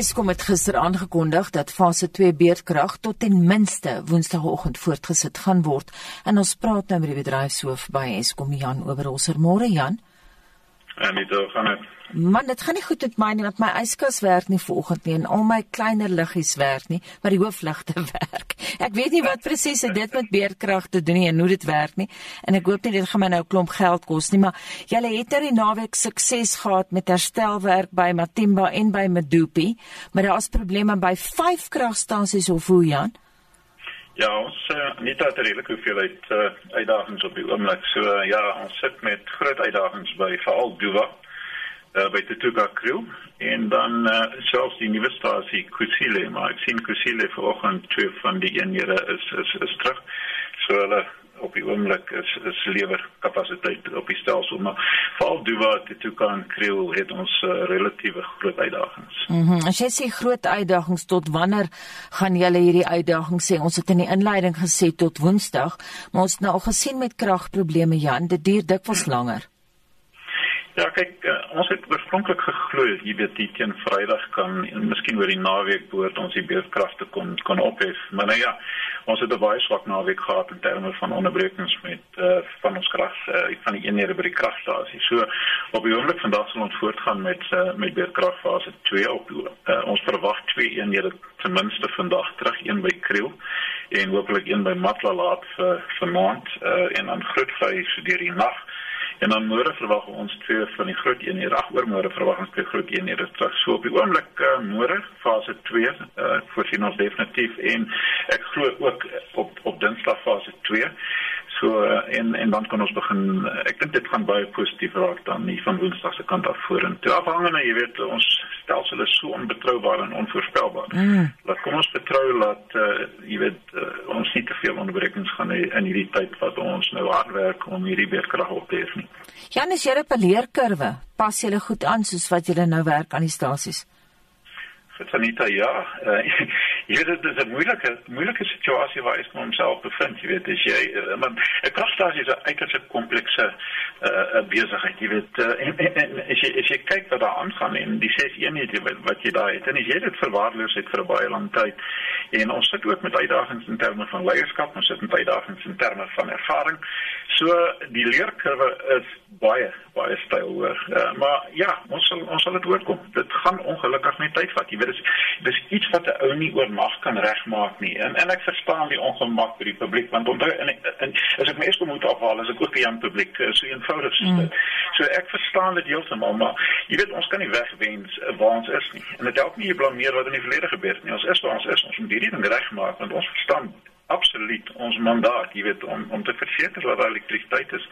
Eskom het gister aangekondig dat fase 2 beerdkrag tot ten minste Woensdagoggend voortgesit gaan word. En ons praat nou met die bedryfshoof by Eskom Jan Oberholzer. Môre Jan. En dit gaan dit Man, dit gaan nie goed met my nie want my yskas werk nie vanoggend nie en al my kleiner liggies werk nie, maar die hoofligte werk. Ek weet nie wat presies dit met beerkrag te doen nie en hoe dit werk nie. En ek hoop nie dit gaan my nou 'n klomp geld kos nie, maar julle het er die naweek sukses gehad met herstelwerk by Matimba en by Medupi, maar daar is probleme by vyf kragstasies of hoe Jan? Ja, ons uh, nie dat er redelik hoeveelheid uh, uitdagings op die oomblik. So uh, ja, ons sit met groot uitdagings by veral Duwa uh, by Tutuka Crew en dan uh, selfs die nuwe stasie Kusile, maar ek sien Kusile vanoggend twee van die eenhede is is is terug. So hulle op die oomblik is is lewer kapasiteit op die stelsel maar veral Duwa Tutuka en Crew het ons uh, relatiewe groot uitdagings. Mhm. Mm as jy sê groot uitdagings tot wanneer gaan julle hierdie uitdagings sê? Ons het in die inleiding gesê tot Woensdag, maar ons het nou al gesien met kragprobleme Jan, dit duur dikwels langer. Ja, kyk, uh, ons het oorspronklik geglo, jy weet, die teen Vrydag kan en miskien oor die naweek behoort ons die beurtkragte kon kon ophef. Maar nou ja, ons het 'n baie swak naweek gehad in terme van onderbrekings met uh van ons krag uh, van die eenhede by die kragstasie. So op die oomblik vandag sal ons voortgaan met uh, met beurtkragfase 2 op. Uh, ons verwag twee eenhede ten minste vandag terug, een by Kriel en hopelik een by Matla laat vir vanaand uh en dan Grootvlei so deur die nag. En dan môre verwag ons twee van die groot eenhede. Ag, oor môre verwag ons twee groot eenhede terug. So op die oomblik uh, môre fase 2 uh, voorsien ons definitief en ek glo ook op op Dinsdag fase 2. So uh, en en dan kan ons begin uh, ek dink dit gaan baie positief raak dan nie van Woensdag se kant af vorentoe. Afhangende, jy weet, ons stelsel is so onbetroubaar en onvoorspelbaar. Mm. Laat kom ons betrou dat uh, jy weet uh, ons nie te veel onderbrekings gaan hê in hierdie tyd wat ons nou hard werk om hierdie beerdkrag op te hef nie. Janus, jy het 'n leerkurwe. Pas julle goed aan soos wat julle nou werk aan die stasies. Sanita, ja. Uh, jy weet dit is 'n moeilike moeilike situasie waar ek myself bevind, jy weet, as jy maar 'n kragstasie is 'n uiters komplekse uh, besigheid, jy weet. Uh, en, en, en as jy as jy kyk wat daar aangaan en die ses eenhede wat, wat jy daar het, as jy dit verwaarloos het vir 'n baie lang tyd en ons sit ook met uitdagings in terme van leierskap, ons sit met uitdagings in terme van ervaring. So die leerkurwe is baie baie styl hoor. Uh, maar ja, ons sal ons sal dit oorkom. Dit gaan ongelukkig net tyd vat. Jy weet dis dis iets wat 'n ou nie oornag kan regmaak nie. En en ek verstaan die ongemak by die publiek want onthou en, en as ek my eers moet afhaal, as ek ook die aan publiek so eenvoudig so dit. Mm. So ek verstaan dit heeltemal, maar jy weet ons kan nie wegwens waar ons is nie. En dit help nie jy blameer wat in die verlede gebeur het nie. Ons is waar ons is. Ons moet hierdie ding regmaak want ons verstaan absoluut ons mandaat, jy weet om om te verseker dat daar elektrisiteit is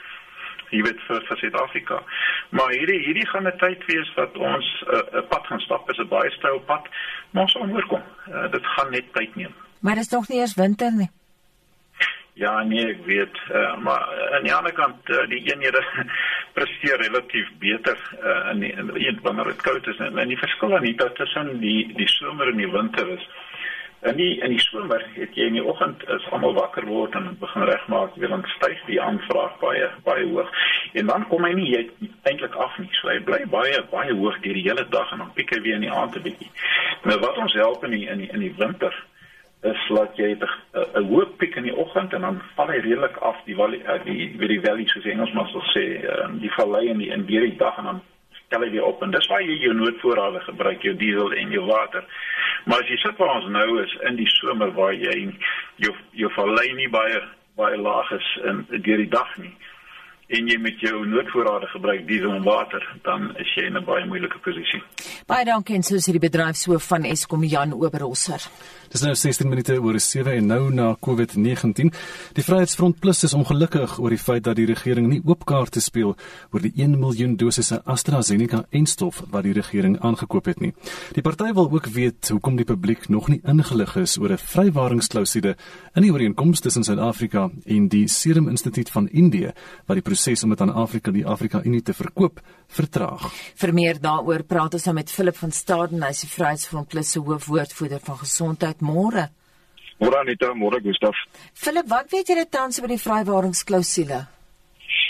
jy weet vir vir Suid-Afrika. Maar hierdie hierdie gaan 'n tyd wees wat ons 'n uh, pad gaan stap, is 'n baie styl pad, maar ons sal oorkom. Uh, dit gaan net tyd neem. Maar dit is nog nie eers winter nie. Ja, nee, ek weet, uh, maar aan die ander kant uh, die eenhede presteer relatief beter uh, in die, in die, wanneer dit koud is en, en die verskil aan hier tussen die die somer en die winter is En die in die somer het jy in die oggend is almal wakker word en begin regmaak weer dan styg die aanvraag baie baie hoog. En dan kom hy nie eintlik af nie. So hy bly baie baie hoog deur die hele dag en dan piek hy weer in die aand 'n bietjie. Nou wat ons help in die in die in die winter is laat jy 'n hoë piek in die oggend en dan val hy redelik af die valley eh, die wie die valley soos Engelsman sal sê, ehm, die vallei in die in die dag en dan tel hy weer op en dis waar jy jou noodvoorrade gebruik, jou diesel en jou water. Maar as jy sit waar ons nou is in die somer waar jy jou jou vallei nie baie baie laag is in deur die dag nie en jy met jou noodvoorrade gebruik diesel en water, dan is jy in 'n baie moeilike posisie. Baie dankie en soos hierdie bedryfshoof van Eskom Jan Oberholzer. Dis nou 16 minute oor 7 en nou na COVID-19. Die Vryheidsfront Plus is ongelukkig oor die feit dat die regering nie oop kaarte speel oor die 1 miljoen dosisse AstraZeneca-enstof wat die regering aangekoop het nie. Die party wil ook weet hoekom die publiek nog nie ingelig is oor 'n vrywaringsklausule in die ooreenkoms tussen Suid-Afrika en die Serum Instituut van Indië wat die proses om dit aan Afrika die Afrika Unie te verkoop vertraag. Vir meer daaroor praat ons nou met Philip van Staden, hy is die Vryheidsfront Plus se hoofwoordvoerder van gesondheid môre. Môre Anita, môre Gustaf. Philip, wat weet julle tans oor die vrywaringsklausule?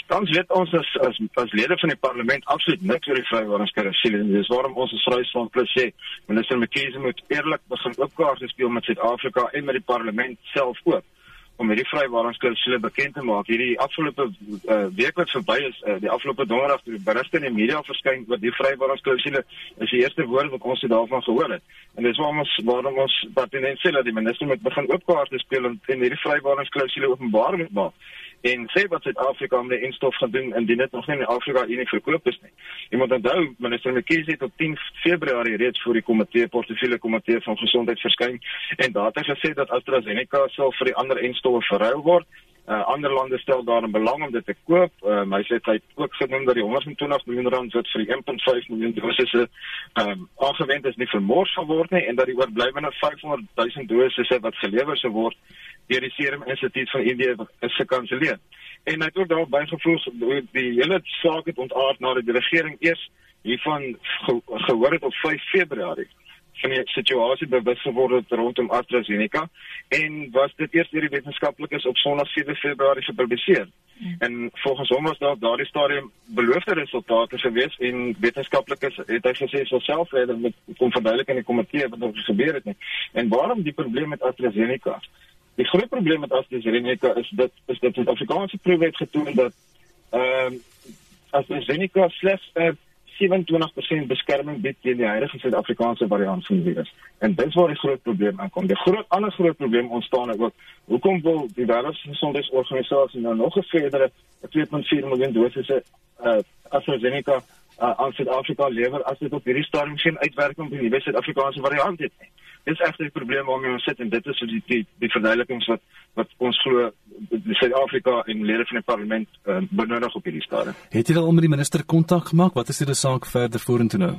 Tans weet ons as as as lede van die parlement absoluut niks oor die vrywarings-klausule nie. Dis waarom ons as Vryheidsfront Plus sê minister McKeesie moet eerlik begin opkaarte speel met Suid-Afrika en met die parlement self ook om hierdie vrywarings-klausule bekend te maak. Hierdie afgelope uh, week wat verby is, uh, die afgelope donderdag toe die berigte in die media verskyn oor die vrywarings-klausule, is die eerste woord wat ons daarvan gehoor het. En dis waarom ons waarom ons pertinent sê dat die minister moet begin opkaarte speel en, en hierdie vrywarings-klausule openbaar moet maak en sê wat Suid-Afrika met die instof gaan doen indien dit nog nie in Afrika Unie verkoop is nie. Jy moet onthou minister McKeesie het op 10 Februarie reeds voor die komitee portefeulje komitee van gesondheid verskyn en daar het hy gesê dat AstraZeneca sal vir die ander instowwe verruil word. Uh, ander lande stel daarin belang om dit te koop. Uh, hy sê hy het ook genoem dat die 120 miljoen rand wat vir die 1.5 miljoen dosisse um, aangewend is nie vermors sal word nie en dat die oorblywende 500 000 dosisse wat gelewer sou word deur die Serum Instituut van Indië is gekanselleer. En hy het ook daarop bygevoeg die hele saak het ontaard nadat die regering eers hiervan ge gehoor het op 5 Februarie van die situasie bewus geword het rondom AstraZeneca en was dit eers deur die wetenskaplikes op Sondag 7 Februarie gepubliseer. Hmm. En volgens hom was daar daardie stadium beloofde resultate gewees en wetenskaplikes het hy gesê sou self verder met kom verduidelik in die komitee wat er gebeur het nie. En waarom die probleem met AstraZeneca? Die groot probleem met AstraZeneca is dit is dat die Afrikaanse proewe het getoon dat ehm um, AstraZeneca slegs 'n uh, 27% beskerming bied teen die huidige Suid-Afrikaanse variant van die virus. En dit is waar die groot probleem aankom. Die groot ander groot probleem ontstaan ook hoekom wil die Wêreldgesondheidsorganisasie nou nog 'n verdere 2.4 miljoen dosisse uh, AstraZeneca uh, aan Suid-Afrika lewer as dit op hierdie stadium geen uitwerking op die nuwe Suid-Afrikaanse variant het nie. Dis egter die probleem waarmee ons sit en dit is die die, die verduidelikings wat wat ons glo Suid-Afrika en lede van die parlement uh, benodig op hierdie stadium. Het jy al met die minister kontak gemaak? Wat is die saak verder vorentoe nou?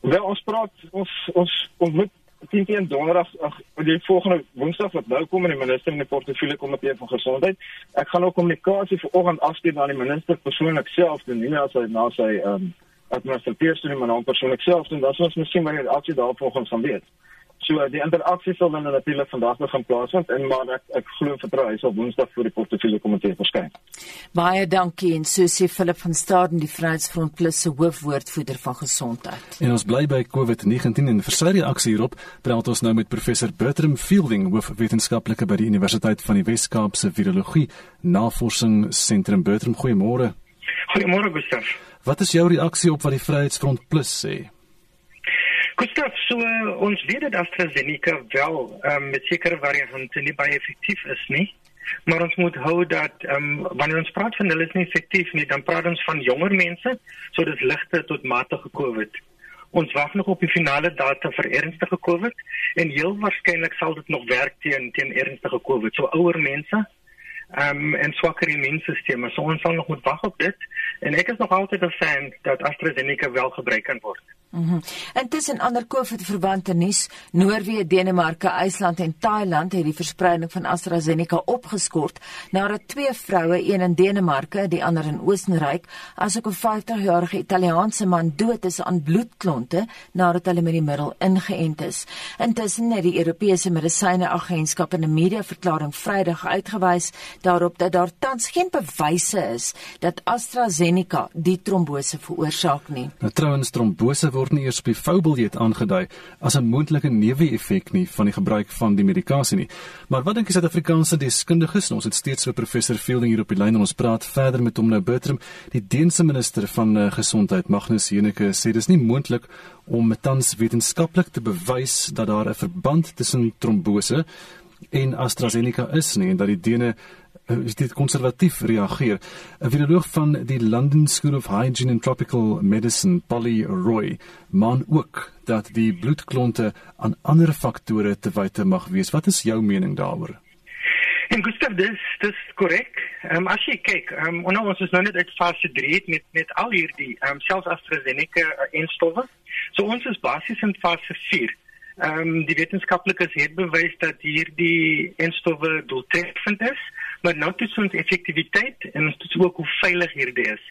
Wel ons praat ons ons ontmoet teen teen donderdag ag die volgende woensdag wat nou kom in die minister in die portefeulje komitee van gesondheid. Ek gaan ook kommunikasie vanoggend afstuur aan die minister persoonlik self doen nie as hy na sy ehm um, administrateur stuur maar nou persoonlik self doen. Dan sal ons miskien wanneer die aksie daar volgens gaan weet. So die interaksie sal dan natuurlik vandag begin plaasvind en maar ek ek glo vertrou hy sal Woensdag voor die portefeulje komitee verskyn. Baie dankie en so sê Philip van Staden die Vryheidsfront Plus se hoofwoordvoerder van gesondheid. En ons bly by COVID-19 en vir sy reaksie hierop praat ons nou met professor Bertram Fielding hoofwetenskaplike by die Universiteit van die Wes-Kaap se Virologie Navorsingsentrum Bertram goeiemôre. Goeiemôre Gustaf. Wat is jou reaksie op wat die Vryheidsfront Plus sê? Gustav, so ons weet dat AstraZeneca wel um, met sekere variante nie baie effektief is nie. Maar ons moet hou dat um, wanneer ons praat van hulle is nie effektief nie, dan praat ons van jonger mense, so dis ligte tot matige COVID. Ons wag nog op die finale data vir ernstige COVID en heel waarskynlik sal dit nog werk teen teen ernstige COVID. So ouer mense, um, en swakker immuunstelsels. So ons sal nog moet wag op dit en ek is nog altyd 'n fan dat AstraZeneca wel gebruik kan word. Mhm. Mm Intussen ander COVID-verwante nuus, Noorwe, Denemarke, IJsland en Thailand het die verspreiding van AstraZeneca opgeskort nadat twee vroue, een in Denemarke, die ander in Oostenryk, asook 'n 50-jarige Italiaanse man dood is aan bloedklonte nadat hulle met die middel ingeënt is. Intussen het die Europese Medisyne-agentskap in 'n media-verklaring Vrydag uitgewys daarop dat daar tans geen bewyse is dat AstraZeneca die trombose veroorsaak nie. Nou trouens trombose word nie eers op die foubiljet aangedui as 'n moontlike neeweffek nie van die gebruik van die medikasie nie. Maar wat dink die Suid-Afrikaanse deskundiges? Ons het steeds so professor Fielding hier op die lyn en ons praat verder met hom nou Bertram, die Deense minister van uh, gesondheid Magnus Jeneke sê dis nie moontlik om tans wetenskaplik te bewys dat daar 'n verband tussen trombose en AstraZeneca is nie en dat die Dene is dit konservatief reageer. 'n Viroloog van die London School of Hygiene and Tropical Medicine, Polly Roy, maan ook dat die bloedklonte aan ander faktore te wyte mag wees. Wat is jou mening daaroor? En Gustav, dis dis korrek. Ehm um, as jy kyk, ehm um, ons is nou net uit fase 3 met met al hierdie ehm um, selfs AstraZeneca uh, instowwe. So ons is basies in fase 4. Ehm um, die wetenskaplikes het bewys dat hierdie enstowwe doeltreffend is, maar nou toets ons effektiwiteit en ons toets ook hoe veilig hierdie is.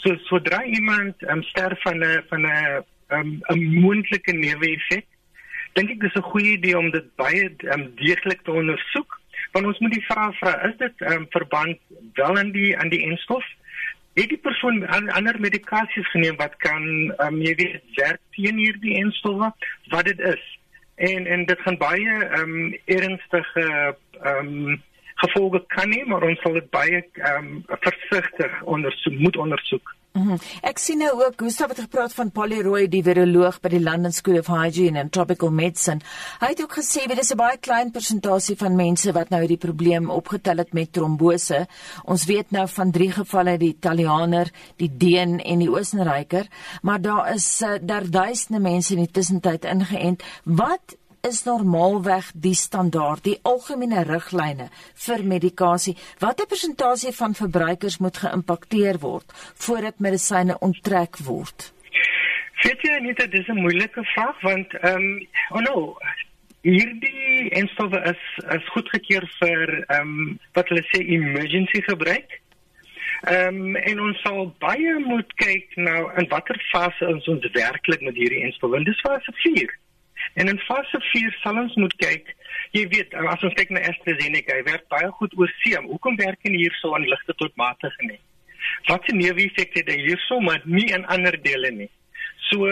So sodra iemand um, sterf van 'n van 'n um, 'n moontlike neeweffek, dink ek dis 'n goeie idee om dit baie um, deeglik te ondersoek. Want ons moet die vraag vra, is dit um, verband wel aan die aan die enstof? het die persoon ander medikasies geneem wat kan um, jy weet werk teen hierdie enstowwe wat dit is en en dit gaan baie um, ernstige um, gevolge kan hê maar ons sal dit baie um, versigtig ondersoek moet ondersoek Mm -hmm. Ek sien nou ook Gustav het gepraat van Polyroy die viroloog by die London School of Hygiene and Tropical Medicine. Hy het ook gesê dit is 'n baie klein persentasie van mense wat nou hierdie probleem opgetel het met trombose. Ons weet nou van 3 gevalle die Italianer, die Deen en die Oostenryker, maar daar is uh, daar duisende mense in die tussentyd ingeënt. Wat is normaalweg die standaard, die algemene riglyne vir medikasie. Watter persentasie van verbruikers moet geïmpakteer word voordat medisyne onttrek word? Weet jy nie dit is 'n moeilike vraag want ehm um, oh no hierdie enstowwe is is goedgekeur vir ehm um, wat hulle sê emergency gebruik. Ehm um, en ons sal baie moet kyk nou in watter fase ons ons werklik met hierdie enstowwe. Dis fase 4. En in fase 4 sal ons moet kyk. Jy weet, as ons kyk na AstraZeneca, hy werk baie goed oor seem. Hoekom werk hy hierso aan ligte tot matige nie? Wat se neeweffekte het hy hierso maar nie in ander dele nie? So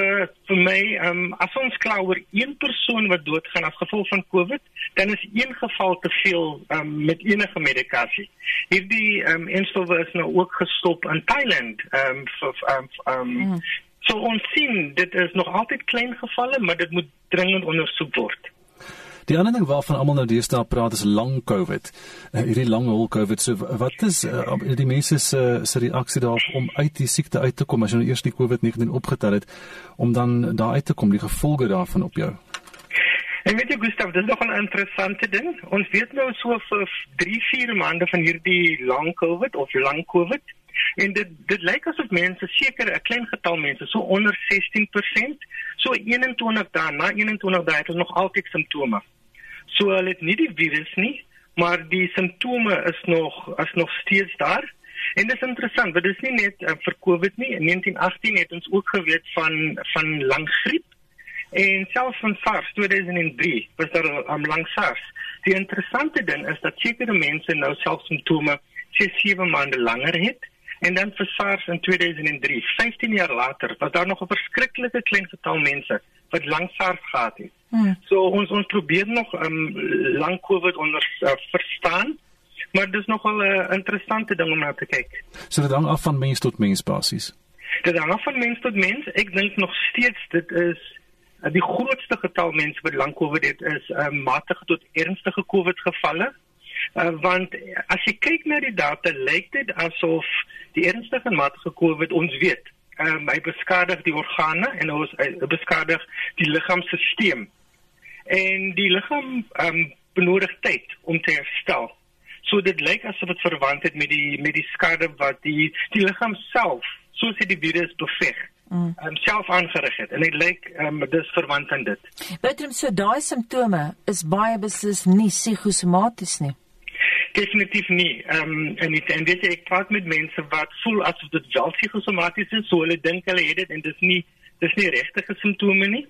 vir my, um, as ons kla oor een persoon wat doodgaan as gevolg van COVID, dan is een geval te veel um, met enige medikasie. Hierdie um, enstowwe is nou ook gestop in Thailand um, vir um, um. So ons sien dit is nog altyd klein gevalle, maar dit moet dringend ondersoek word. Die ander ding waarvan almal nou deesdae praat is lang COVID. Uh, hierdie lang hol COVID. So wat is uh, die mense se se reaksie daarop om uit die siekte uit te kom as jy nou eers die COVID-19 opgetel het om dan daar uit te kom, die gevolge daarvan op jou? En weet jy Gustav, dis nog 'n interessante ding. Ons weet nou so vir 3-4 maande van hierdie lang COVID of lang COVID En dit dit lyk asof mense seker 'n klein getal mense so onder 16%, so 21 dae na 21 dae het hulle nog altyd simptome. So hulle het nie die virus nie, maar die simptome is nog is nog steeds daar. En dit is interessant, want dit is nie net uh, vir COVID nie. In 1918 het ons ook geweet van van lang griep en selfs van SARS 2003 was daar 'n um, lang SARS. Die interessante ding is dat sekere mense nou selfs simptome 6-7 maande langer het En dan vir SARS in 2003, 15 jaar later, was daar nog 'n verskriklike klein getal mense wat lank SARS gehad het. Hmm. So ons ons probeer nog um lank COVID onder uh, verstaan, maar dis nogal 'n uh, interessante ding om na te kyk. So dit hang af van mens tot mens basies. Dit hang af van mens tot mens. Ek dink nog steeds dit is uh, die grootste getal mense wat lank COVID het is um matige tot ernstige COVID gevalle. Uh, want as jy kyk na die data, lyk dit asof die ernstige matige COVID ons weet, um, hy beskadig die organe en ons hy beskadig die liggaamstelsel. En die liggaam um, benodig tyd om te herstel. So dit lyk asof dit verwant het met die met die skade wat die die liggaam self, soos dit die virus beveg. Mm. Um, self aangerig het en dit lyk um, dis verwant aan dit. Betrem so daai simptome is baie beslis nie psigosomaties nie. Definitief nie. Ehm um, en dit en dit ek praat met mense wat voel asof dit wel psigosomaties is, so hulle dink hulle het dit en dit is nie dis nie regte simptome nie.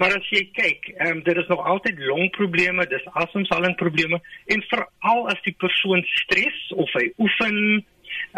Maar as jy kyk, ehm um, daar is nog altyd longprobleme, dis asemhalingsprobleme en veral as die persoon stres of hy oefen,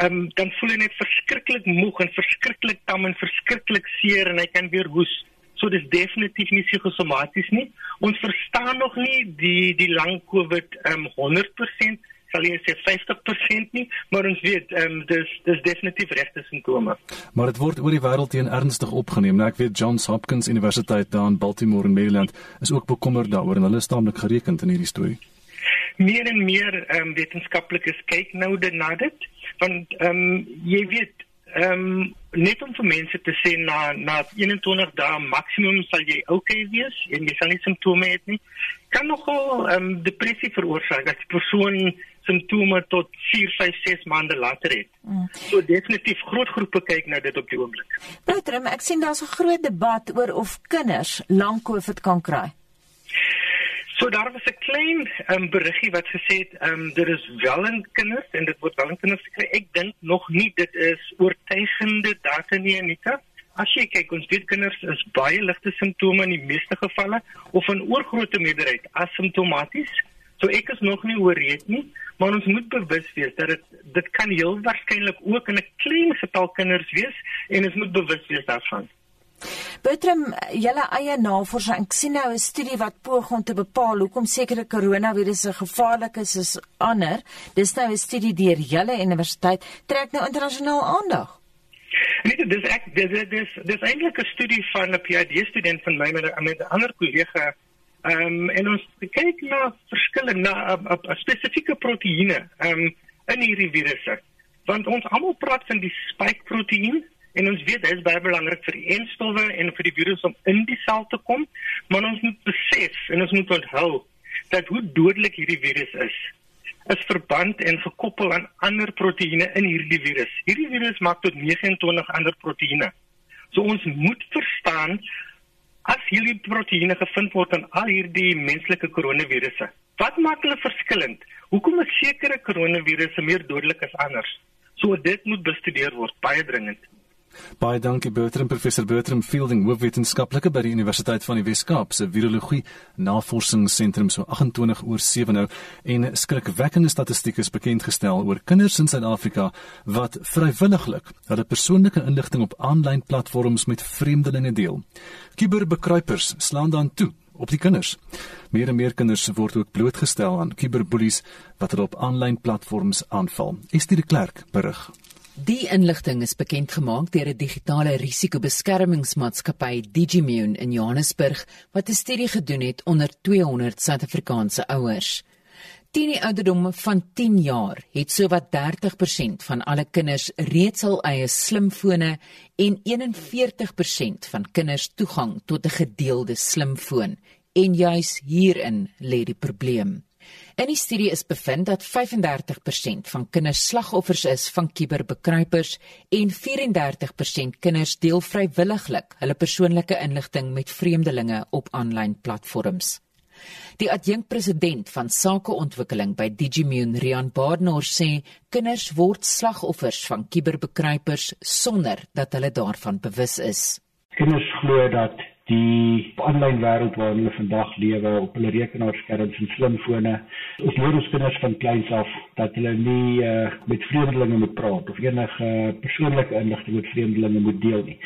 ehm um, dan voel hy net verskriklik moeg en verskriklik tam en verskriklik seer en hy kan weer hoes. So dis definitief nie psigosomaties nie. Ons verstaan nog nie die die lang COVID ehm um, 100% sal jy sê 50% nie, maar ons weet ehm um, dis dis definitief regte simptome. Maar dit word oor die wêreld teen ernstig opgeneem. Nou ek weet Johns Hopkins Universiteit daar in Baltimore in Maryland is ook bekommerd daaroor en hulle is taamlik gerekend in hierdie storie. Meer en meer ehm um, wetenskaplikes kyk nou na dit want ehm um, jy weet ehm um, net om vir mense te sê na na 21 dae maksimum sal jy okay wees en jy sal nie simptome hê nie kan nogal ehm um, depressie veroorsaak as die persoon simptome tot 4, 5, 6 maande later het. Mm. So definitief groot groepe kyk nou dit op die oomblik. Petrem, ek sien daar's 'n groot debat oor of kinders lank COVID kan kry. So daar was 'n klein um, beriggie wat gesê het, ehm um, dit is wel in kinders en dit word wel in kinders gekry. Ek dink nog nie dit is oortuigende data nie, Anita. As jy kyk, ons weet kinders is baie ligte simptome in die meeste gevalle of in oorgrootste meerderheid asymptomaties So ek is nog nie ooreed nie, maar ons moet bewus wees dat dit dit kan heel waarskynlik ook in 'n klein getal kinders wees en ons moet bewus wees daarvan. Bertram, julle eie navorsing, ek sien nou 'n studie wat poog om te bepaal hoekom sekere koronavirusse gevaarlik is as ander. Dis nou 'n studie deur julle universiteit, trek nou internasionaal aandag. Nee, dis ek dis dis dis eintlik 'n studie van 'n PhD student van my met 'n ander kollega. Ehm um, en ons kyk na verskillende na 'n spesifieke proteïene ehm um, in hierdie virusse. Want ons almal praat van die spike proteïen En ons weet dit is baie belangrik vir die enstowwe en vir die virus om in die sel te kom, maar ons moet besef en ons moet onthou dat hoe dodelik hierdie virus is is verband en gekoppel aan ander proteïene in hierdie virus. Hierdie virus maak tot 29 ander proteïene. So ons moet verstaan as hierdie proteïene gevind word in al hierdie menslike koronavirusse. Wat maak hulle verskillend? Hoekom is sekere koronavirusse meer dodelik as ander? So dit moet bestudeer word baie dringend. Baie dankie Bertram professor Bertram Fielding hoofwetenskaplike by die Universiteit van die Wes-Kaap se Virologie Navorsingsentrum so 28 oor 7 nou en skrikwekkende statistieke is bekend gestel oor kinders in Suid-Afrika wat vrywilliglik hulle persoonlike inligting op aanlyn platforms met vreemdelinge deel. Kuberbekruipers slaan dan toe op die kinders. Meer en meer kinders word ook blootgestel aan kuberbullies wat hulle op aanlyn platforms aanval. Estie de Klerk berig. Die inligting is bekend gemaak deur 'n digitale risikobeskermingsmaatskappy Digimune in Johannesburg wat 'n studie gedoen het onder 200 Suid-Afrikaanse ouers. Teen die ouderdom van 10 jaar het sowat 30% van alle kinders reeds hul eie slimfone en 41% van kinders toegang tot 'n gedeelde slimfoon. En juis hierin lê die probleem. In die studie is bevind dat 35% van kinders slagoffers is van kuberbekruipers en 34% kinders deel vrywilliglik hulle persoonlike inligting met vreemdelinge op aanlyn platforms. Die adjunkpresident van sakeontwikkeling by Digimune, Rian Baardenor sê kinders word slagoffers van kuberbekruipers sonder dat hulle daarvan bewus is. Kinders glo dat die aanlyn wêreld waarin hulle vandag lewe op hulle rekenaarskerms en slimfone. Ons leer ons kinders van kleins af dat hulle nie uh, met vreemdelinge moet praat of enige persoonlike inligting met vreemdelinge moet deel nie.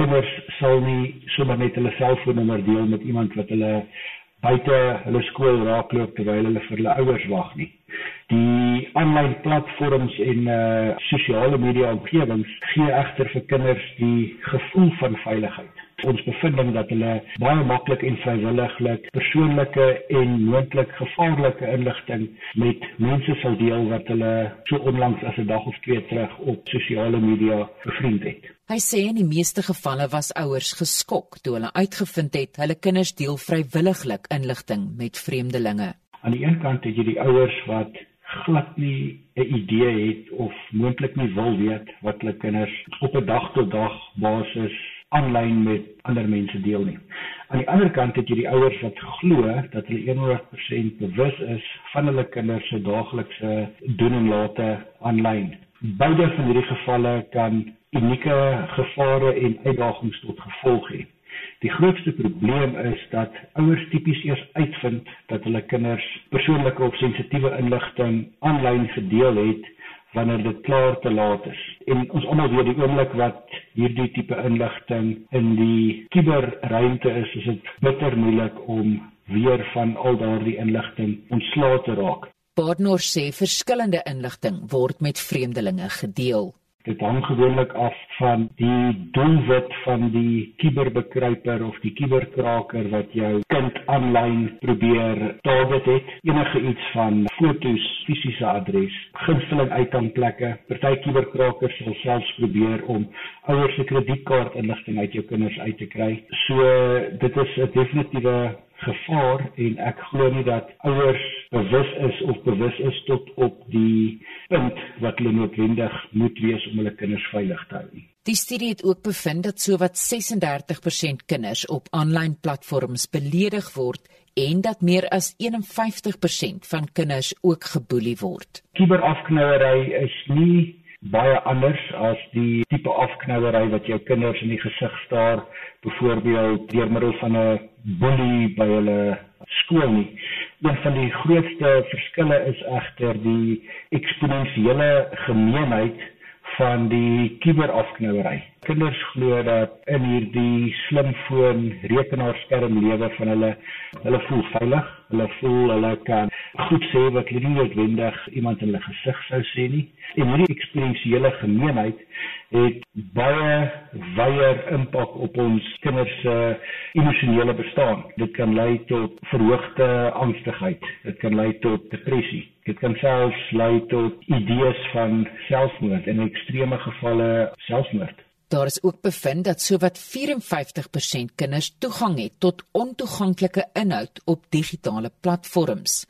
Kinders sal nie sommer net hulle selfoonnommer deel met iemand wat hulle buite hulle skool raakloop terwyl hulle vir hulle ouers wag nie. Die aanlyn platforms en uh sosiale media omgewings gee egter vir kinders die gevoel van veiligheid ons bevinding dat hulle baie maklik en vrywilliglik persoonlike en moontlik gevaarlike inligting met mense sal deel wat hulle so onlangs as 'n dag of twee terug op sosiale media bevriend het. Hy sê in die meeste gevalle was ouers geskok toe hulle uitgevind het hulle kinders deel vrywilliglik inligting met vreemdelinge. Aan die een kant het jy die ouers wat glad nie 'n idee het of moontlik nie wil weet wat hulle kinders op 'n dag tot dag basis aanlyn met ander mense deel nie. Aan die ander kant het jy die ouers wat glo dat hulle 100% bewus is van hulle kinders se daaglikse doen en late aanlyn. Beide van hierdie gevalle kan unieke gevare en uitdagings tot gevolg hê. Die grootste probleem is dat ouers tipies eers uitvind dat hulle kinders persoonlike of sensitiewe inligting aanlyn gedeel het wanneer dit klaar te laat is. En ons almal weet die oomblik wat hierdie tipe inligting in die kuberruimte is, is dit bitter moeilik om weer van al daardie inligting ontslae te raak. Baadnor sê verskillende inligting word met vreemdelinge gedeel. Dit hang gewoonlik af van die doelwit van die kuberbekruiper of die kuberkraker wat jou kind aanlyn probeer target het. Enige iets van fotos, fisiese adres, gunsteling uithangblekke. Party kuberkrakers sal selfs probeer om ouers se kredietkaartinligting uit jou kinders uit te kry. So dit is 'n definitiewe gevaar en ek glo nie dat ouers bewus is of bewus is tot op die punt wat hulle noodwendig moet wees om hulle kinders veilig te hou. Die studie het ook bevind dat sowat 36% kinders op aanlyn platforms beledig word en dat meer as 51% van kinders ook geboelie word. Kiberafknouery is nie baie anders as die tipe afknouery wat jou kinders in die gesig staar byvoorbeeld deur middel van 'n boelie by hulle skool nie. Een van die grootste verskille is egter die eksponensiële gemeenheid van die kuberafknouery. Kinders glo dat in hierdie slimfoon rekenaarskerm lewe van hulle, hulle voel veilig, hulle voel hulle kan goed sê wat nie noodwendig iemand in hulle gesig sou sê nie. En hierdie eksperiensiële gemeenheid het baie wyeer impak op ons kinders se emosionele bestaan. Dit kan lei tot verhoogde angstigheid, dit kan lei tot depressie. Dit kan selfs lei tot idees van selfmoord en in ekstreme gevalle selfmoord. Daar is ook bevind dat sowat 54% kinders toegang het tot ontoeganklike inhoud op digitale platforms.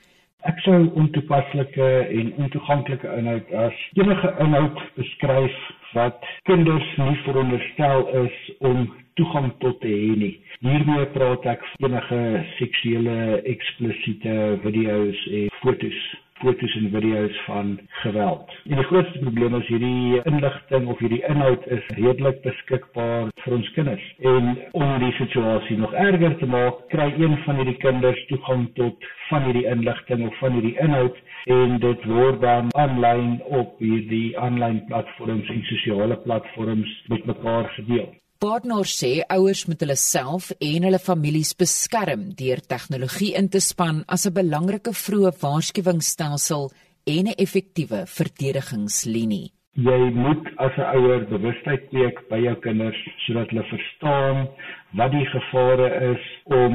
Ek sou ontoepaslike en ontoeganklike inhoud as enige inhoud beskryf wat kinders nie veronderstel is om toegang tot te hê nie. Hiermee praat ek enige seksuele eksplisiete video's en fotos fotos en video's van geweld. En die grootste probleem is hierdie inligting of hierdie inhoud is redelik beskikbaar vir ons kinders. En om die situasie nog erger te maak, kry een van hierdie kinders toegang tot van hierdie inligting of van hierdie inhoud en dit word dan aanlyn op hierdie aanlyn platforms en sosiale platforms met mekaar gedeel. Partner sê ouers moet hulle self en hulle families beskerm deur tegnologie in te span as 'n belangrike vroeë waarskuwingsstelsel en 'n effektiewe verdedigingslinie. Jy moet as 'n ouer bewustheid kweek by jou kinders sodat hulle verstaan wat die gevare is om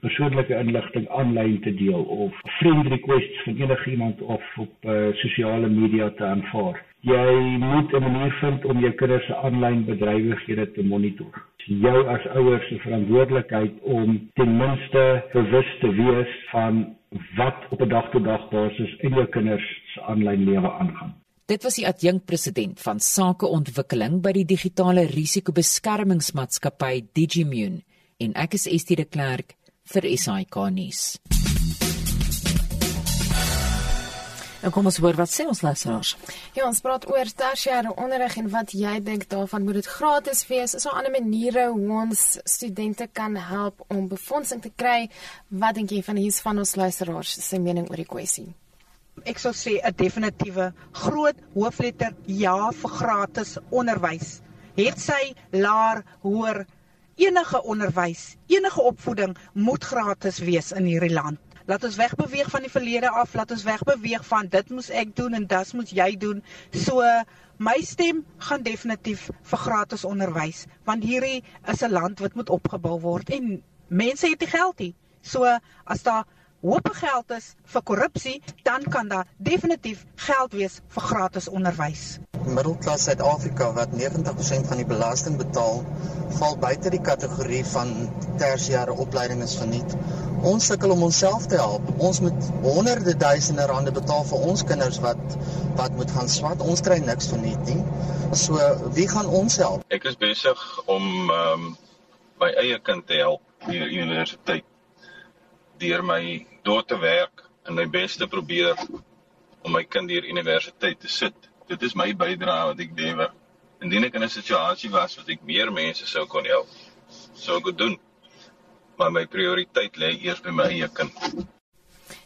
persoonlike inligting aanlyn te deel of friend requests van enigiemand of op uh, sosiale media te aanvaar jy moet 'n manier vind om jou kinders se aanlyn bedrywighede te monitor. Jou as ouers se verantwoordelikheid om ten minste bewus te wees van wat op 'n dag-tot-dag basis in jou kinders se aanlyn lewe aangaan. Dit was die adjunkpresident van sakeontwikkeling by die digitale risikobeskermingsmaatskappy Digimune en ek is Estie de Klerk vir SAK nuus. En kom ons hoor wat sê ons luisteraars. Ja, ons praat oor tersiêre onderrig en wat jy dink daarvan moet dit gratis wees? Is daar ander maniere hoe ons studente kan help om befondsing te kry? Wat dink jy van hier's van ons luisteraars se mening oor die kwessie? Ek sou sê 'n definitiewe groot hoofletter ja vir gratis onderwys. Het sy laer hoër enige onderwys, enige opvoeding moet gratis wees in hierdie land. Laat ons wegbeweeg van die verlede af, laat ons wegbeweeg van dit moes ek doen en dit moet jy doen. So my stem gaan definitief vir gratis onderwys want hierdie is 'n land wat moet opgebou word en mense het die geld nie. So as daar hoop geld is vir korrupsie, dan kan daar definitief geld wees vir gratis onderwys. Middelklas Suid-Afrika wat 90% van die belasting betaal, val buite die kategorie van tersiêre opleiding is verniet. Ons sukkel om onsself te help. Ons moet honderde duisende rande betaal vir ons kinders wat wat moet gaan swat. Ons kry niks verniet nie. So wie gaan ons help? Ek is besig om um, my eie kind te help hier universiteit deur my door te werk en my bes te probeer om my kind hier universiteit te sit. Dit is my bydrae wat ek lewer. Indien ek in 'n situasie was wat ek meer mense sou kon help, sou ek dit doen. Maar my prioriteit lê eers by my eie kind.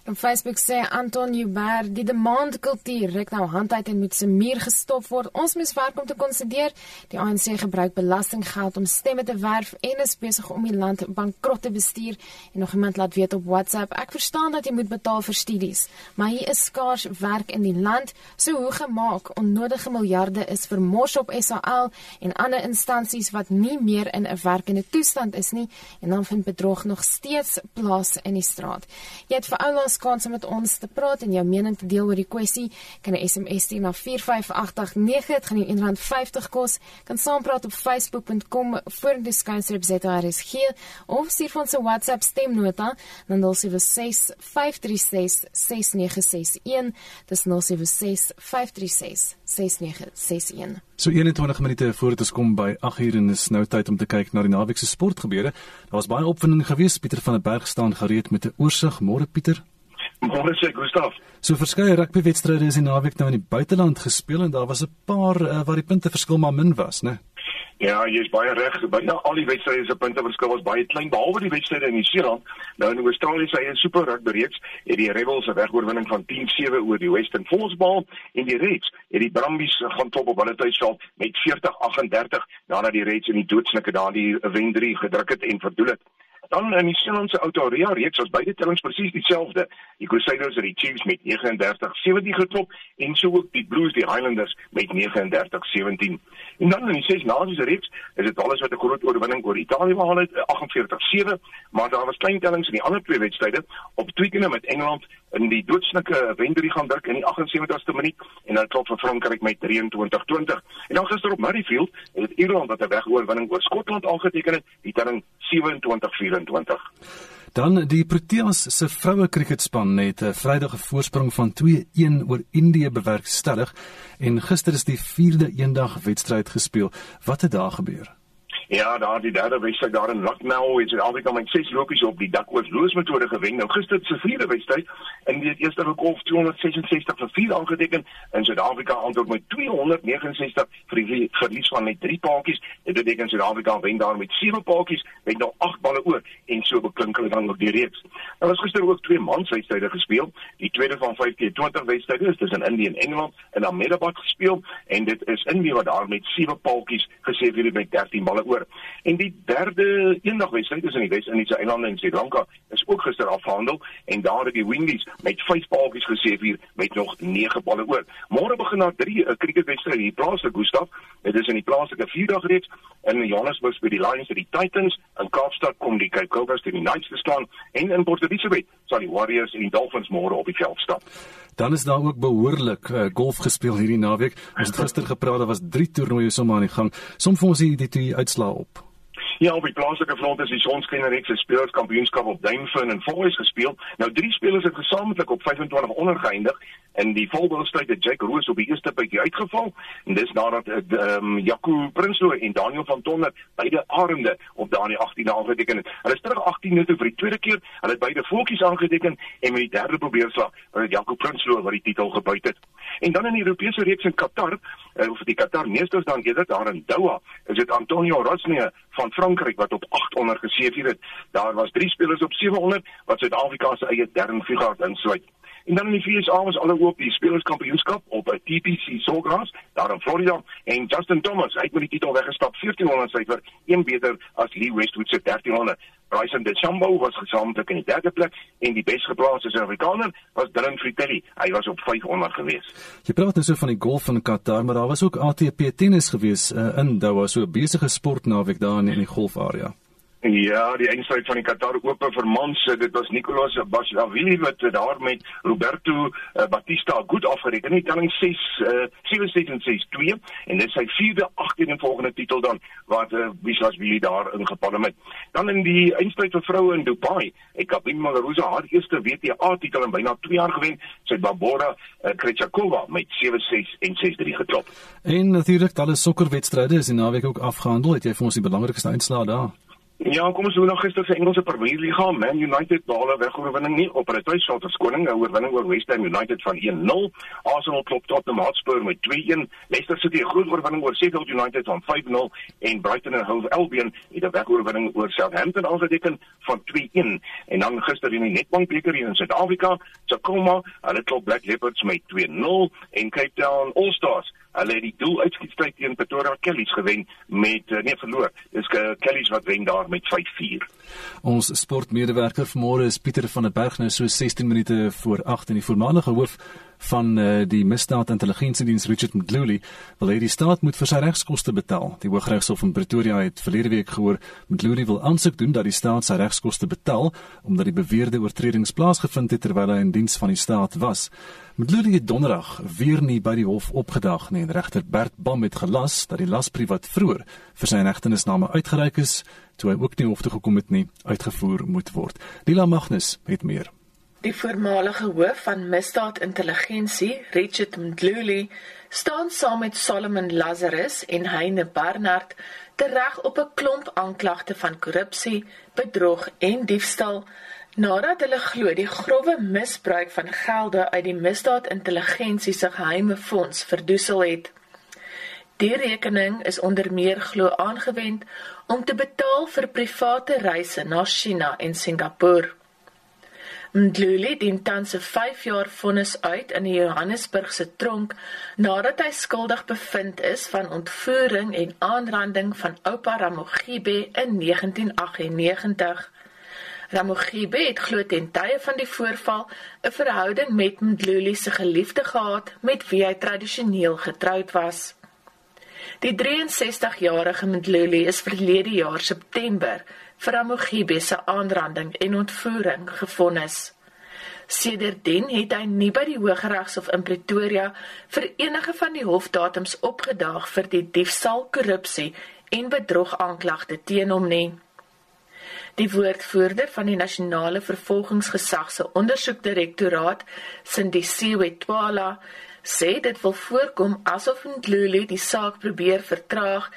Op Facebook sê Anton Huber, die demandkultuur rek nou hand uit en moet se muur gestop word. Ons moet werk om te konsideer. Die ANC gebruik belastinggeld om stemme te werf en is besig om die land bankrot te bestuur. En nog iemand laat weet op WhatsApp, ek verstaan dat jy moet betaal vir studies, maar hier is skaars werk in die land. So hoe gemaak onnodige miljarde is vermors op SAL en ander instansies wat nie meer in 'n werkende toestand is nie en dan vind bedrog nog steeds plaas in die straat. Jy het vir ouers kans om met ons te praat en jou mening te deel oor die kwessie, kan 'n SMS stuur na 45889. Dit gaan jou R1.50 kos. Kan saampraat op facebook.com voor die skynstrip ZRSG of stuur ons 'n WhatsApp stemnota na 0765366961. Dis 0765366961. So 21 minute voor dit kom by 8uur en is nou tyd om te kyk na die naweek se sportgebeure. Daar was baie opwinding geweest. Pieter van der Berg staan gereed met 'n oorsig. Môre Pieter. Môre sê Gustaf. So verskeie rugbywedstryde is in die naweek nou in die buiteland gespeel en daar was 'n paar uh, waar die punte verskil maar min was, né? Ja, jy is baie reg. Byna al die wedstryde se punteverskil was baie klein behalwe die wedstryde in Nieu-Seeland. Nou in Australië se eie Super Rugby reeks het die Rebels 'n wegoorwinning van 10-7 oor die Western Force bal en die Reds het die Brumbies gaan top op hulle tuisveld met 40-38 nadat die Reds in die doodsnike daardie wen 3 gedruk het en verdoel het. Dan in die Seelandse Autoria reeks was beide tellings presies dieselfde. Die Crusaders het die Chiefs met 39-17 geklop en so ook die Blues die Highlanders met 39-17. En dan in die ses nasies reeks is dit alles wat 'n groot oorwinning oor Italië behaal het, 48-7, maar daar was klein tellings in die ander twee wedstryde op Twickenham met Engeland in die doodsnike wenderie gaan druk in die 78ste minuut en dan klop vir Frankryk met 23-20. En dan gister op Murrayfield het Ierland wat 'n wegoorwinning oor Skotland aangeteken het, die telling 27-24. Dan die Proteas se vroue kriketspan het 'n Vrydag voorsprong van 2-1 oor Indië bewerkstellig en gister is die 4de eendag wedstryd gespeel. Wat het daar gebeur? Ja, daar die derde wedstryd daar in Lucknow het Suid-Afrika met ses lopies op die dakoorloos metode gewen. Nou gister se vierde wedstryd in die eerste golf 266 vir 4 aangeteken in Suid-Afrika antwoord met 269 vir die verlies van net 3 paadjies. Dit beteken Suid-Afrika wen daar met 7 paadjies met nog 8 balle oor en so beklink hulle dan ook die reeks. Nou was gister ook twee manswedstryde gespeel. Die tweede van 5x20 wedstryde is tussen Indië en Engeland in Ahmedabad gespeel en dit is Indië wat daar met 7 paadjies gesê het met 13 balle oor. En die derde eendagwedstryd is in die Wes-Indiese eilande in Sri Lanka is ook gister afgehandel en daar het die Windies met 5 paaltjies geseëvier met nog 9 balle oor. Môre begin daar 3 'n cricketwedstryd hier plaaslike Gustaf. Dit is in die plaaslike 4-dagreeks in Johannesburg by die Lions en die Titans. In Kaapstad kom die Cobras teen die Knights te staan en in Port Elizabeth sal die Warriors en die Dolphins môre op die veld staan. Dan is daar ook behoorlik uh, golf gespeel hierdie naweek. Ons het gister gepraat, daar was 3 toernooie sommer aan die gang. Som vir ons die die uitslae op. Ja, op die plaaslike front is die Sonskynreeks se spelerskampioenskap op Duinfin en Foyes gespeel. Nou drie spelers het gesamentlik op 25 onder geëindig en die volboustryd het Jake Roos op die eerste bytjie uitgeval en dis nadat ehm um, Jaco Prinsloo en Daniel van Tonder beide arende op daai 18 aangeteken het. Hulle is terug 18 minute vir die tweede keer. Hulle het beide voetjies aangeteken en met die derde probeerslag het Jaco Prinsloo wat die titel gebyt het. En dan in die Europese reeks in Qatar, uh, of die Qatar meesters dan gee dit daar in Doha, is dit Antonio Rosne van Frankryk wat op 800 geseëvier het. Daar was drie spelers op 700 wat Suid-Afrika se eie Darren Fugard insluit. En dan in die VSA was alle oop die spelerskampioenskap op 'n TPC Sawgrass daar in Florida en Justin Thomas het met die titel weggestap 1400 syfer, een beter as Lee Westwood se 1300. Bryson DeChambeau was gesamentlik in die derde plek en die besgeplaasde Suid-Afrikaner was Dylan Fritelli. Hy was op 500 gewees. Jy praat nou so van die golf in Qatar, maar daar was ook ATP tennis gewees uh, in Doha, so 'n besige sportnaweek daar in die golfarea. Ja, die eindstryd van die Qatar Ope vir mans, eh, dit was Nicolas Basilashvili wat eh, daar met Roberto uh, Batista goed afgereken. Die telling 6 uh, 7 en 6 2 en dit sy vierde agtereenvolgende titel dan wat uh, Basilashvili daar ingepalle het. Dan in die eindstryd vir vroue in Dubai, het Gabin Muguruza haar eerste WTA titel in byna 2 jaar gewen. Sy het Barbora uh, Krejcikova met 7-6 en 6-3 geklop. En natuurlik, alle sokkerwedstryde is in naweek ook afgehandel. Het jy vir ons die belangrikste uitslae daar? Ja, kom ons doen nog gister se Engelse Premier League. Man United behaal 'n wegoorwinning nie op hulle tuisveld verskoning, 'n oorwinning oor West Ham United van 1-0. Arsenal klop Tottenham Hotspur met 2-1. Leicester City 'n groot oorwinning oor Sheffield United van 5-0 en Brighton and Hove Albion het 'n wegoorwinning oor Southampton aangeteken van 2-1. En dan gister in die Nedbank beker hier in Suid-Afrika, Tacoma, hulle klop Black Leopards met 2-0 en Cape Town All Stars Hulle het die doel uitskietstryd teen Pretoria Kellys gewen met uh, nee verloor. Dis Kellys wat wen daar met 5-4. Ons sportmedewerker vanmôre is Pieter van der Berg nou so 16 minute voor 8 in die voormalige hoof van uh, die misdaad intelligensiediens Richard Mdluli wil hy die staat moet vir sy regskoste betaal. Die Hooggeregshof in Pretoria het verlede week gehoor Mdluli wil aansoek doen dat die staat sy regskoste betaal omdat die beweerde oortredings plaasgevind het terwyl hy in diens van die staat was. Mdluli het donderdag weer nie by die hof opgedag nie en regter Bert Bam het gelas dat die lasbrief wat vroeër vir sy regtenisname uitgereik is, toe hy ook nie hof toe gekom het nie, uitgevoer moet word. Lila Magnus het meer Die voormalige hoof van misdaadintelligensie, Richard Mdluli, staan saam met Solomon Lazarus en Heine Barnard tereg op 'n klomp aanklagte van korrupsie, bedrog en diefstal nadat hulle glo die grouwe misbruik van gelde uit die misdaadintelligensie se geheime fonds verdoesel het. Die rekening is onder meer glo aangewend om te betaal vir private reise na China en Singapore. Ndluli dien tans 'n 5 jaar vonnis uit in die Johannesburgse tronk nadat hy skuldig bevind is van ontvoering en aanranding van oupa Ramogibe in 1998. Ramogibe het glo ten tye van die voorval 'n verhouding met Ndluli se geliefde gehad met wie hy tradisioneel getroud was. Die 63-jarige Ndluli is verlede jaar September vir Amogibe se aanranding en ontvoering gefonnis. Sedertdien het hy nie by die Hooggeregshof in Pretoria vir enige van die hofdatums opgedaag vir die diefstal, korrupsie en bedrog aanklagte teen hom nie. Die woordvoerder van die nasionale vervolgingsgesag se ondersoekdirektoraat, Sindisiwe Twala, sê dit wil voorkom asof Ndluli die saak probeer vertraag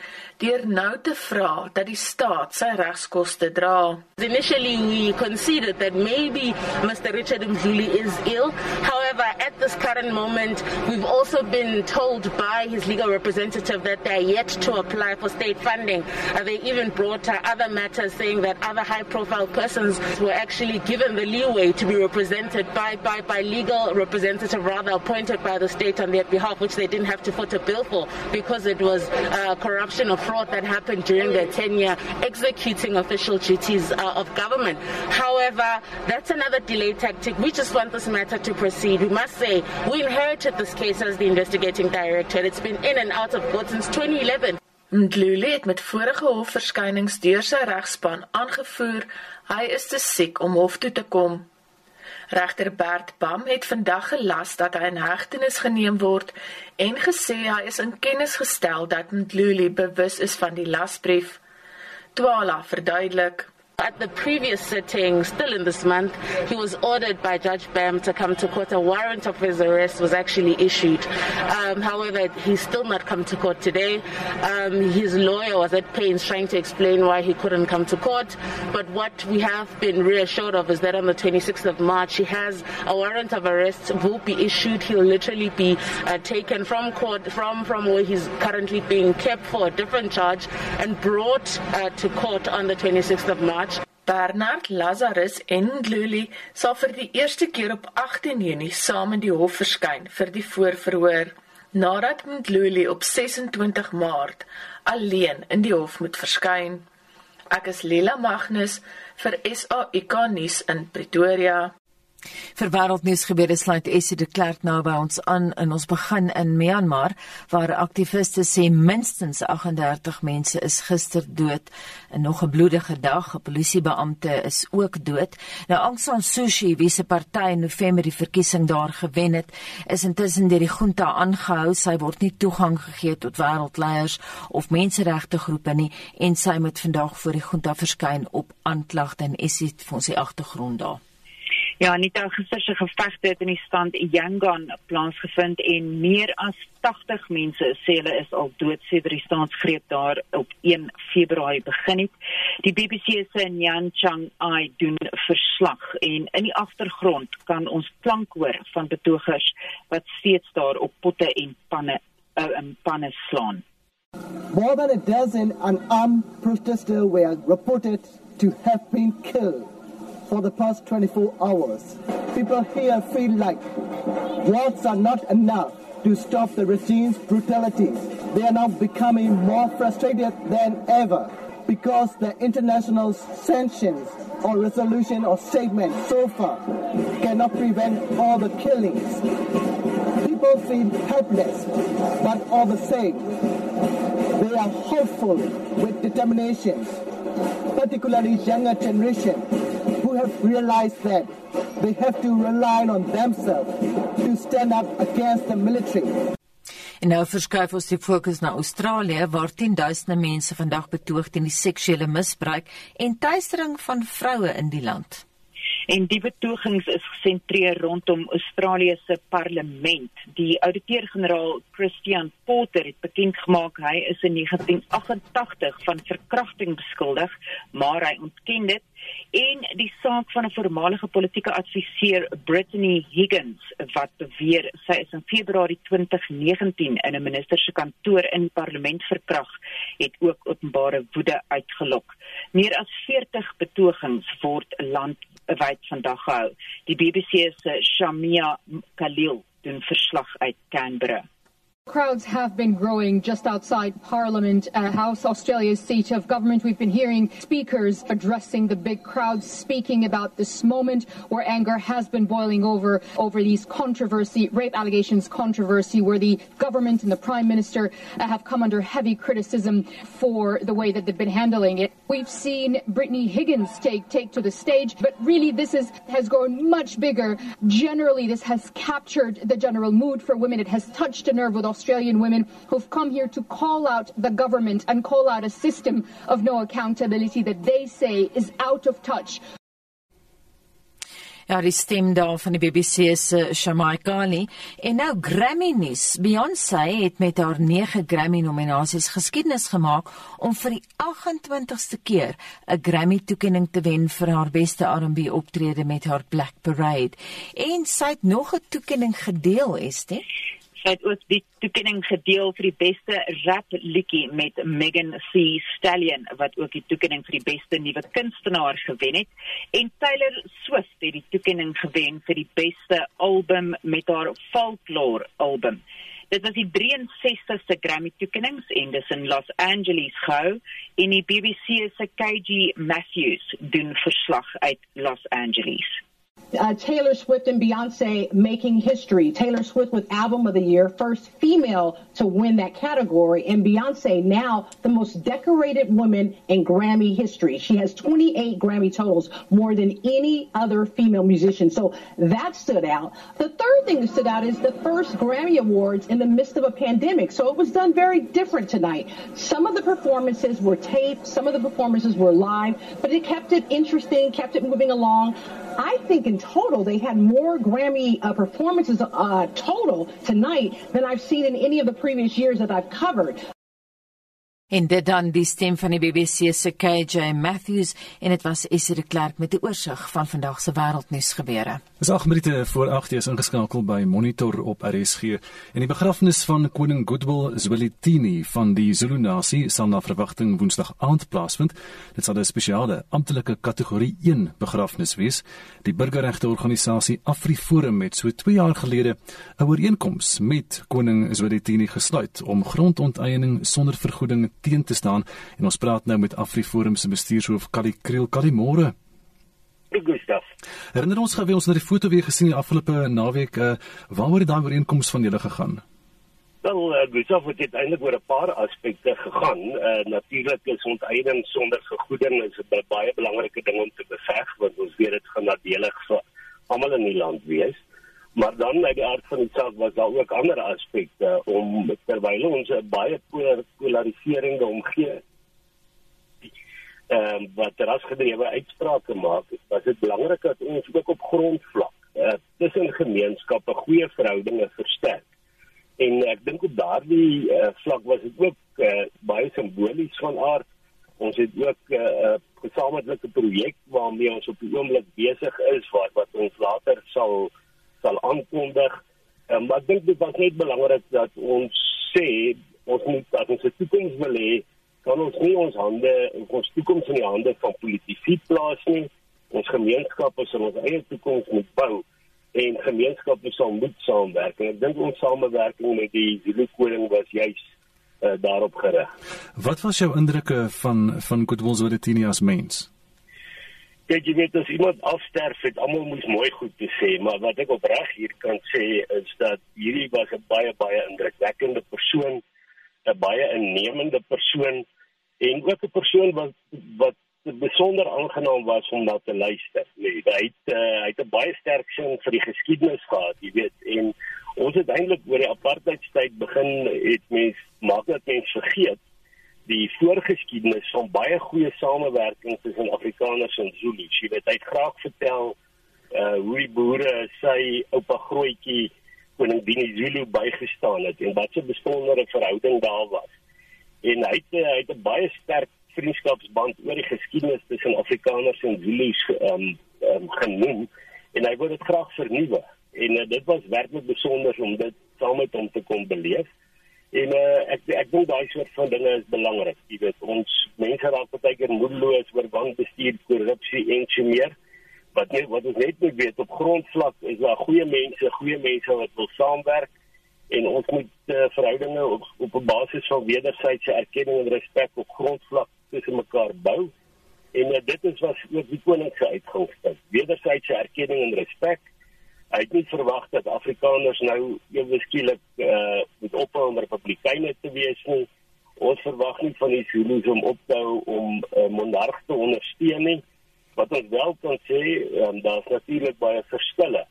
deur nou te vra dat die staat sy regskoste dra. Initially we considered that maybe Mr Richard Ndluli is ill. However, at this current moment, we've also been told by his legal representative that they are yet to apply for state funding. Uh, they even brought uh, other matters saying that other high profile persons were actually given the leeway to be represented by, by, by legal representative rather appointed by the state on their behalf, which they didn't have to foot a bill for because it was uh, corruption or fraud that happened during their tenure executing official duties uh, of government. However, that's another delay tactic. We just want this matter to proceed. We must say we inherited this case as the investigating director. It's been in and out of court since 2011. Ndluli het met vorige hofverskynings deur sy regspan aangevoer hy is te siek om hof toe te kom. Regter Bert Bam het vandag gelas dat hy in hegtenis geneem word en gesê hy is in kennis gestel dat Ndluli bewus is van die lasbrief. Twala verduidelik At the previous sitting, still in this month, he was ordered by Judge Bam to come to court. A warrant of his arrest was actually issued. Um, however, he's still not come to court today. Um, his lawyer was at pains trying to explain why he couldn't come to court. But what we have been reassured of is that on the 26th of March, he has a warrant of arrest will be issued. He'll literally be uh, taken from court, from, from where he's currently being kept for a different charge and brought uh, to court on the 26th of March. Bernard Lazarus en Ndluli sal vir die eerste keer op 18 Junie saam in die hof verskyn vir die voorverhoor nadat Ndluli op 26 Maart alleen in die hof moet verskyn. Ek is Lila Magnus vir SAK nuus in Pretoria. Vir wêreldnuus gebeure sluit Essie de Klerk nou by ons aan in ons begin in Myanmar waar aktiviste sê minstens 38 mense is gister dood en nog 'n bloedige dag 'n polisiebeampte is ook dood. Nou Aung San Suu Kyi wie se party in November die verkiesing daar gewen het, is intussen deur die junta aangehou. Sy word nie toegang gegee tot wêreldleiers of menseregte groepe nie en sy moet vandag voor die junta verskyn op aanklagte en Essie vir ons die agtergrond daar. Ja, nie daar gister se gevegte het in die stand Yangon plaasgevind en meer as 80 mense sê hulle is al dood sedert die staatsgreep daar op 1 Februarie begin het. Die BBC se Nyan Chang Ai doen verslag en in die agtergrond kan ons klank hoor van betogers wat steeds daar op potte en panne uh, in panne slaan. More than a dozen unarmed protesters were reported to have been killed for the past 24 hours. People here feel like words are not enough to stop the regime's brutalities. They are now becoming more frustrated than ever because the international sanctions or resolution or statement so far cannot prevent all the killings. People feel helpless, but all the same, they are hopeful with determination, particularly younger generation who have realized that they have to rely on themselves to stand up against the military. En nou verskuif ons die fokus na Australië waar tienduisende mense vandag betoog teen die seksuele misbruik en teistering van vroue in die land. En die betogings is gesentreer rondom Australië se parlement. Die ouditeur-generaal Christian Porter het bekend gemaak hy is in 1988 van verkrachting beskuldig, maar hy ontken dit en die saak van 'n voormalige politieke adviseur Brittany Higgins wat beweer sy is in Februarie 2019 in 'n minister se kantoor in die parlement verkrag het ook openbare woede uitgelok. Meer as 40 betogings word landwyd vandag gehou. Die BBC se Shamia Khalil doen verslag uit Canberra. Crowds have been growing just outside Parliament uh, House, Australia's seat of government. We've been hearing speakers addressing the big crowds, speaking about this moment where anger has been boiling over over these controversy, rape allegations controversy, where the government and the Prime Minister uh, have come under heavy criticism for the way that they've been handling it. We've seen Brittany Higgins take take to the stage, but really this is has grown much bigger. Generally, this has captured the general mood for women. It has touched a nerve with Australian women who've come here to call out the government and call out a system of no accountability that they say is out of touch. Ja, die stem daar van die BBC se Shamaikali en nou Grammy nuus. Beyoncé het met haar 9 Grammy nominasies geskiedenis gemaak om vir die 28ste keer 'n Grammy toekenning te wen vir haar beste R&B optrede met haar Black Parade. En sy het nog 'n toekenning gedeel, is Sy het ook die toekenning gedeel vir die beste rap liedjie met Megan Thee Stallion wat ook die toekenning vir die beste nuwe kunstenaar gewen het en Taylor Swift het die toekenning gewen vir die beste album met haar folklore album. Dit was die 63ste Grammy toekennings en dis in Los Angeles gehou en die BBC se KG Matthews doen verslag uit Los Angeles. Uh, Taylor Swift and Beyonce making history. Taylor Swift with Album of the Year, first female to win that category, and Beyonce now the most decorated woman in Grammy history. She has 28 Grammy totals, more than any other female musician. So that stood out. The third thing that stood out is the first Grammy Awards in the midst of a pandemic. So it was done very different tonight. Some of the performances were taped, some of the performances were live, but it kept it interesting, kept it moving along. I think in total they had more Grammy uh, performances uh, total tonight than I've seen in any of the previous years that I've covered. En dit dan die stem van die BBC se KJ Matthews en dit was Essie de Klerk met die oorsig van vandag se wêreldnuus gebeure. Dis 8 minute voor 8 is ingeskakel by Monitor op RSG en die begrafnis van koning Goodwill Zwelithini van die Zulu nasie sal na verwagting Woensdag aand plaasvind. Dit sal 'n spesiale amptelike kategorie 1 begrafnis wees. Die burgerregte organisasie AfriForum het so 2 jaar gelede 'n ooreenkoms met koning Zwelithini gesluit om grondonteiening sonder vergoeding teen te staan en ons praat nou met AfriForum se bestuurshoof Kali Kriel Kalimore. Gustav. Herinner ons gou wie ons na die foto weer gesien die afgelope naweek uh, waaroor het daai ooreenkoms van julle gegaan? Wel, uh, Gustav het dit eintlik oor 'n paar aspekte gegaan. Uh, Natuurlik is onteiening sonder vergoeding is 'n baie belangrike ding om te beveg want ons weet dit gaan nadelig vir almal in die land wees. Maar dan uit die aard van die saak was daar ook ander aspekte om terwyl ons 'n baie polariserende omgewing ehm um, wat rasgedrewe uitsprake maak, was dit belangrik dat ons ook op grondvlak uh, tussen gemeenskappe goeie verhoudinge versterk. En ek dink op daardie uh, vlak was dit ook uh, baie simbolies van aard. Ons het ook 'n uh, gesamentlike projek waarmee ons op die oomblik besig is wat wat ons later sal sal aankondig. Um, maar ek dink dit was net belangrik dat ons sê ons moet dat ons 'n toekoms wil hê kan ons nie ons hande ons toekoms in die hande van politici plaas nie. Ons gemeenskappe sal ons eie toekoms moet bou en gemeenskappe sal moet saamwerk. En ek dink ons samewerking met die Zulu koning was juis uh, daarop gerig. Wat was jou indrukke van van Goodwill Zwelithini as mens? Kyk, jy weet as iemand afsterf, het almal moes mooi goed te sê, maar wat ek opreg hier kan sê is dat hierdie was 'n baie baie indrukwekkende persoon 'n baie innemende persoon en ook 'n persoon wat wat besonder aangenaam was om na te luister. Nee, hy het uh, hy het 'n baie sterk sin vir die geskiedenis gehad, jy weet, en ons het eintlik oor die apartheidstyd begin het mens maak dat mens vergeet die voorgeskiedenis van baie goeie samewerking tussen Afrikaners en Zulu's. Jy weet, hy het graag vertel uh hoe die boere sy oupa grootjie koning Bini Zulu bygestaan het en wat 'n besondere verhouding daar was. En hy het hy het 'n baie sterk vriendskapsband oor die geskiedenis tussen Afrikaners en Zulu's um, um, genoem en hy wil dit graag vernuwe. En uh, dit was werklik besonder om dit saam met hom te kom beleef. En uh, ek ek dink daai soort van dinge is belangrik. Jy weet ons mense raak baie keer moedeloos oor wanbestuur, korrupsie en so meer. Wat net wat ons net moet weet op grondvlak is daar goeie mense, goeie mense wat wil saamwerk en ons moet uh, verhoudinge op op 'n basis van wederwysige erkenning en respek op grondvlak tussen mekaar bou. En uh, dit is wat ook die koning se uitgangspunt. Wederwysige erkenning en respek. Hy het nie verwag dat Afrikaners nou ewe skielik uh, moet ophou om republikeine te wees nie. Ons verwag nie van die Zulu's om op te hou om 'n uh, monarg te ondersteun nie. Wat ons wel kan sê, um, daar's natuurlik baie verskille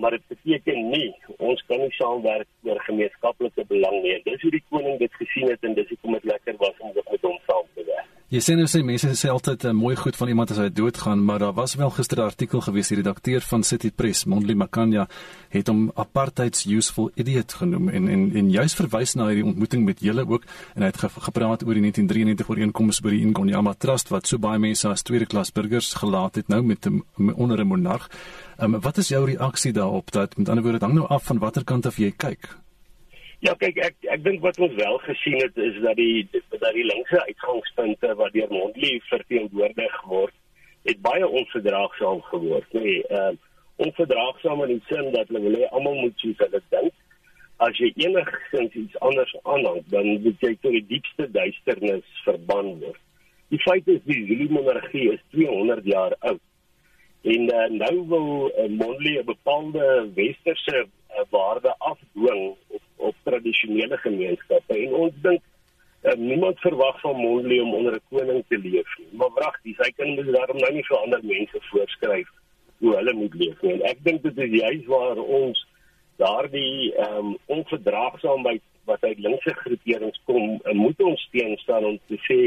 maar dit beteken nie ons kan nie saamwerk oor gemeenskaplike belang nie. Dis hoe die koning dit gesien het en dis hoekom dit lekker was om met hom saam te werk. Jy sê nou sê mense sê altyd uh, mooi goed van iemand as hy doodgaan, maar daar was wel gister 'n artikel gewees die redakteur van City Press, Mondli Makanya, het hom apartheid's useful idiot genoem en en en juist verwys na hierdie ontmoeting met julle ook en hy het ge gepraat oor die 1993 ooreenkoms by die Ingonyama Trust wat so baie mense as tweede klas burgers gelaat het nou met 'n onder 'n monarg. Um, wat is jou reaksie daarop dat met ander woorde hang nou af van watter kant af jy kyk? Ja, kyk ek ek dink wat ons wel gesien het is dat die dat die linkse uitgangspunte wat deur Mondley verteenwoordig word, het baie onverdraagsaam geword, nê. Nee, ehm uh, onverdraagsaam in die sin dat hulle wil hê almal moet soos hulle dink. As jy enigsins iets anders aanhang, dan moet jy tot die diepste duisternis verban word. Die feit is die Zulu monargie is 200 jaar oud. En uh, nou wil uh, Mondley 'n bepaalde westerse uh, waarde afdwing op op tradisionele gemeenskappe en ons dink uh, niemand verwag van Mondley om onder 'n koning te leef nie. Maar wag, dis hy kan dus daarom nou nie vir ander mense voorskryf hoe hulle moet leef nie. En ek dink dit is juist waar ons daardie um, onverdraagsaamheid wat uit linkse groeperings kom, uh, moet ons steun staan om te sê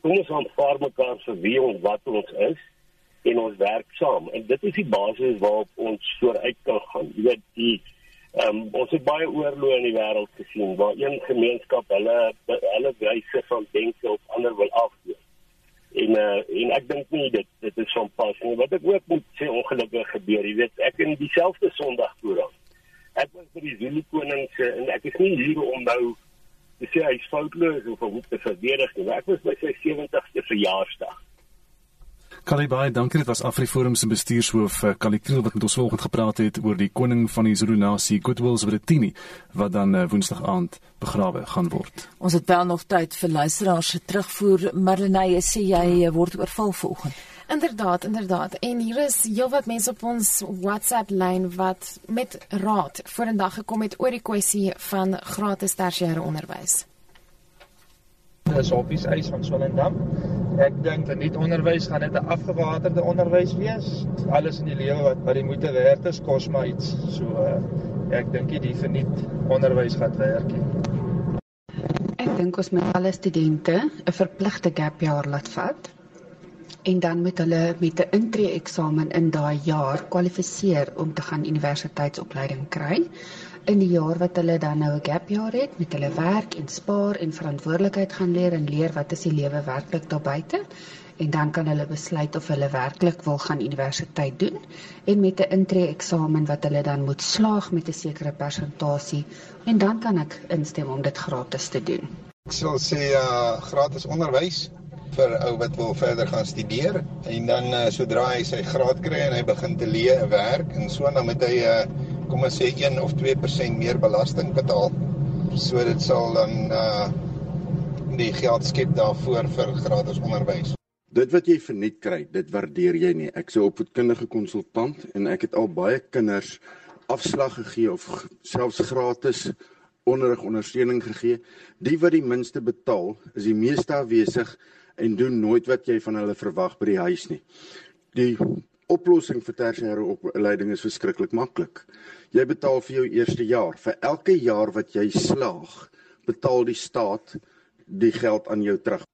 kom ons aanvaar mekaar vir wie ons wat ons is en ons werk saam en dit is die basis waarop ons vooruit kan gaan. Jy weet die Ehm um, ons het baie oorloë in die wêreld gesien waar een gemeenskap hulle hulle wyse van denke op ander wil afdoen. En uh, en ek dink nie dit dit is van pas nie. Wat ek ook moet sê ongelukkig gebeur, jy weet, ek in dieselfde Sondag koerant. Ek was by die Zulu koning se en ek is nie hier om nou te sê hy's foutloos of om te verdedig nie. Ek was by sy 70ste verjaarsdag. Kali baie dankie. Dit was Afriforum se bestuurshoof Kali eh, Kriel wat met ons vanoggend gepraat het oor die koning van die Zulu nasie, Goodwills Wetini, wat dan uh, Woensdag aand begrawe gaan word. Ons het wel nog tyd vir luisteraars se terugvoer. Marlenae sê jy eh, word oorval vanoggend. Inderdaad, inderdaad. En hier is heelwat mense op ons WhatsApp lyn wat met raad vorendag gekom het oor die kwessie van gratis tersiêre onderwys is Hoppies Eis van Swellendam. Ek dink dat nie onderwys gaan net 'n afgewaterde onderwys wees. Alles in die lewe wat wat die moeite werd is, kos maar iets. So uh, ek dink die verniet onderwys gaan werk. Ek dink ons moet alle studente 'n verpligte gap jaar laat vat en dan met hulle met 'n intree eksamen in daai jaar kwalifiseer om te gaan universiteitsopleiding kry in die jaar wat hulle dan nou 'n gap jaar het met hulle werk en spaar en verantwoordelikheid gaan leer en leer wat is die lewe werklik daar buite en dan kan hulle besluit of hulle werklik wil gaan universiteit doen en met 'n intree eksamen wat hulle dan moet slaag met 'n sekere persentasie en dan kan ek instem om dit gratis te doen. Ek sal sê uh gratis onderwys vir ou wat wil verder gaan studeer en dan uh, sodra hy sy graad kry en hy begin te leer werk en so dan moet hy uh kom ons sê 1 of 2% meer belasting betaal. So dit sal dan uh die geld skep daarvoor vir gratis onderwys. Dit wat jy verniet kry, dit waardeer jy nie. Ek sou opvoedkundige konsultant en ek het al baie kinders afslag gegee of selfs gratis onderrig ondersteuning gegee. Die wat die minste betaal, is die meeste afwesig en doen nooit wat jy van hulle verwag by die huis nie. Die oplossing vir tersiêre opleiding is verskriklik maklik. Jy betaal vir jou eerste jaar. Vir elke jaar wat jy slaag, betaal die staat die geld aan jou terug.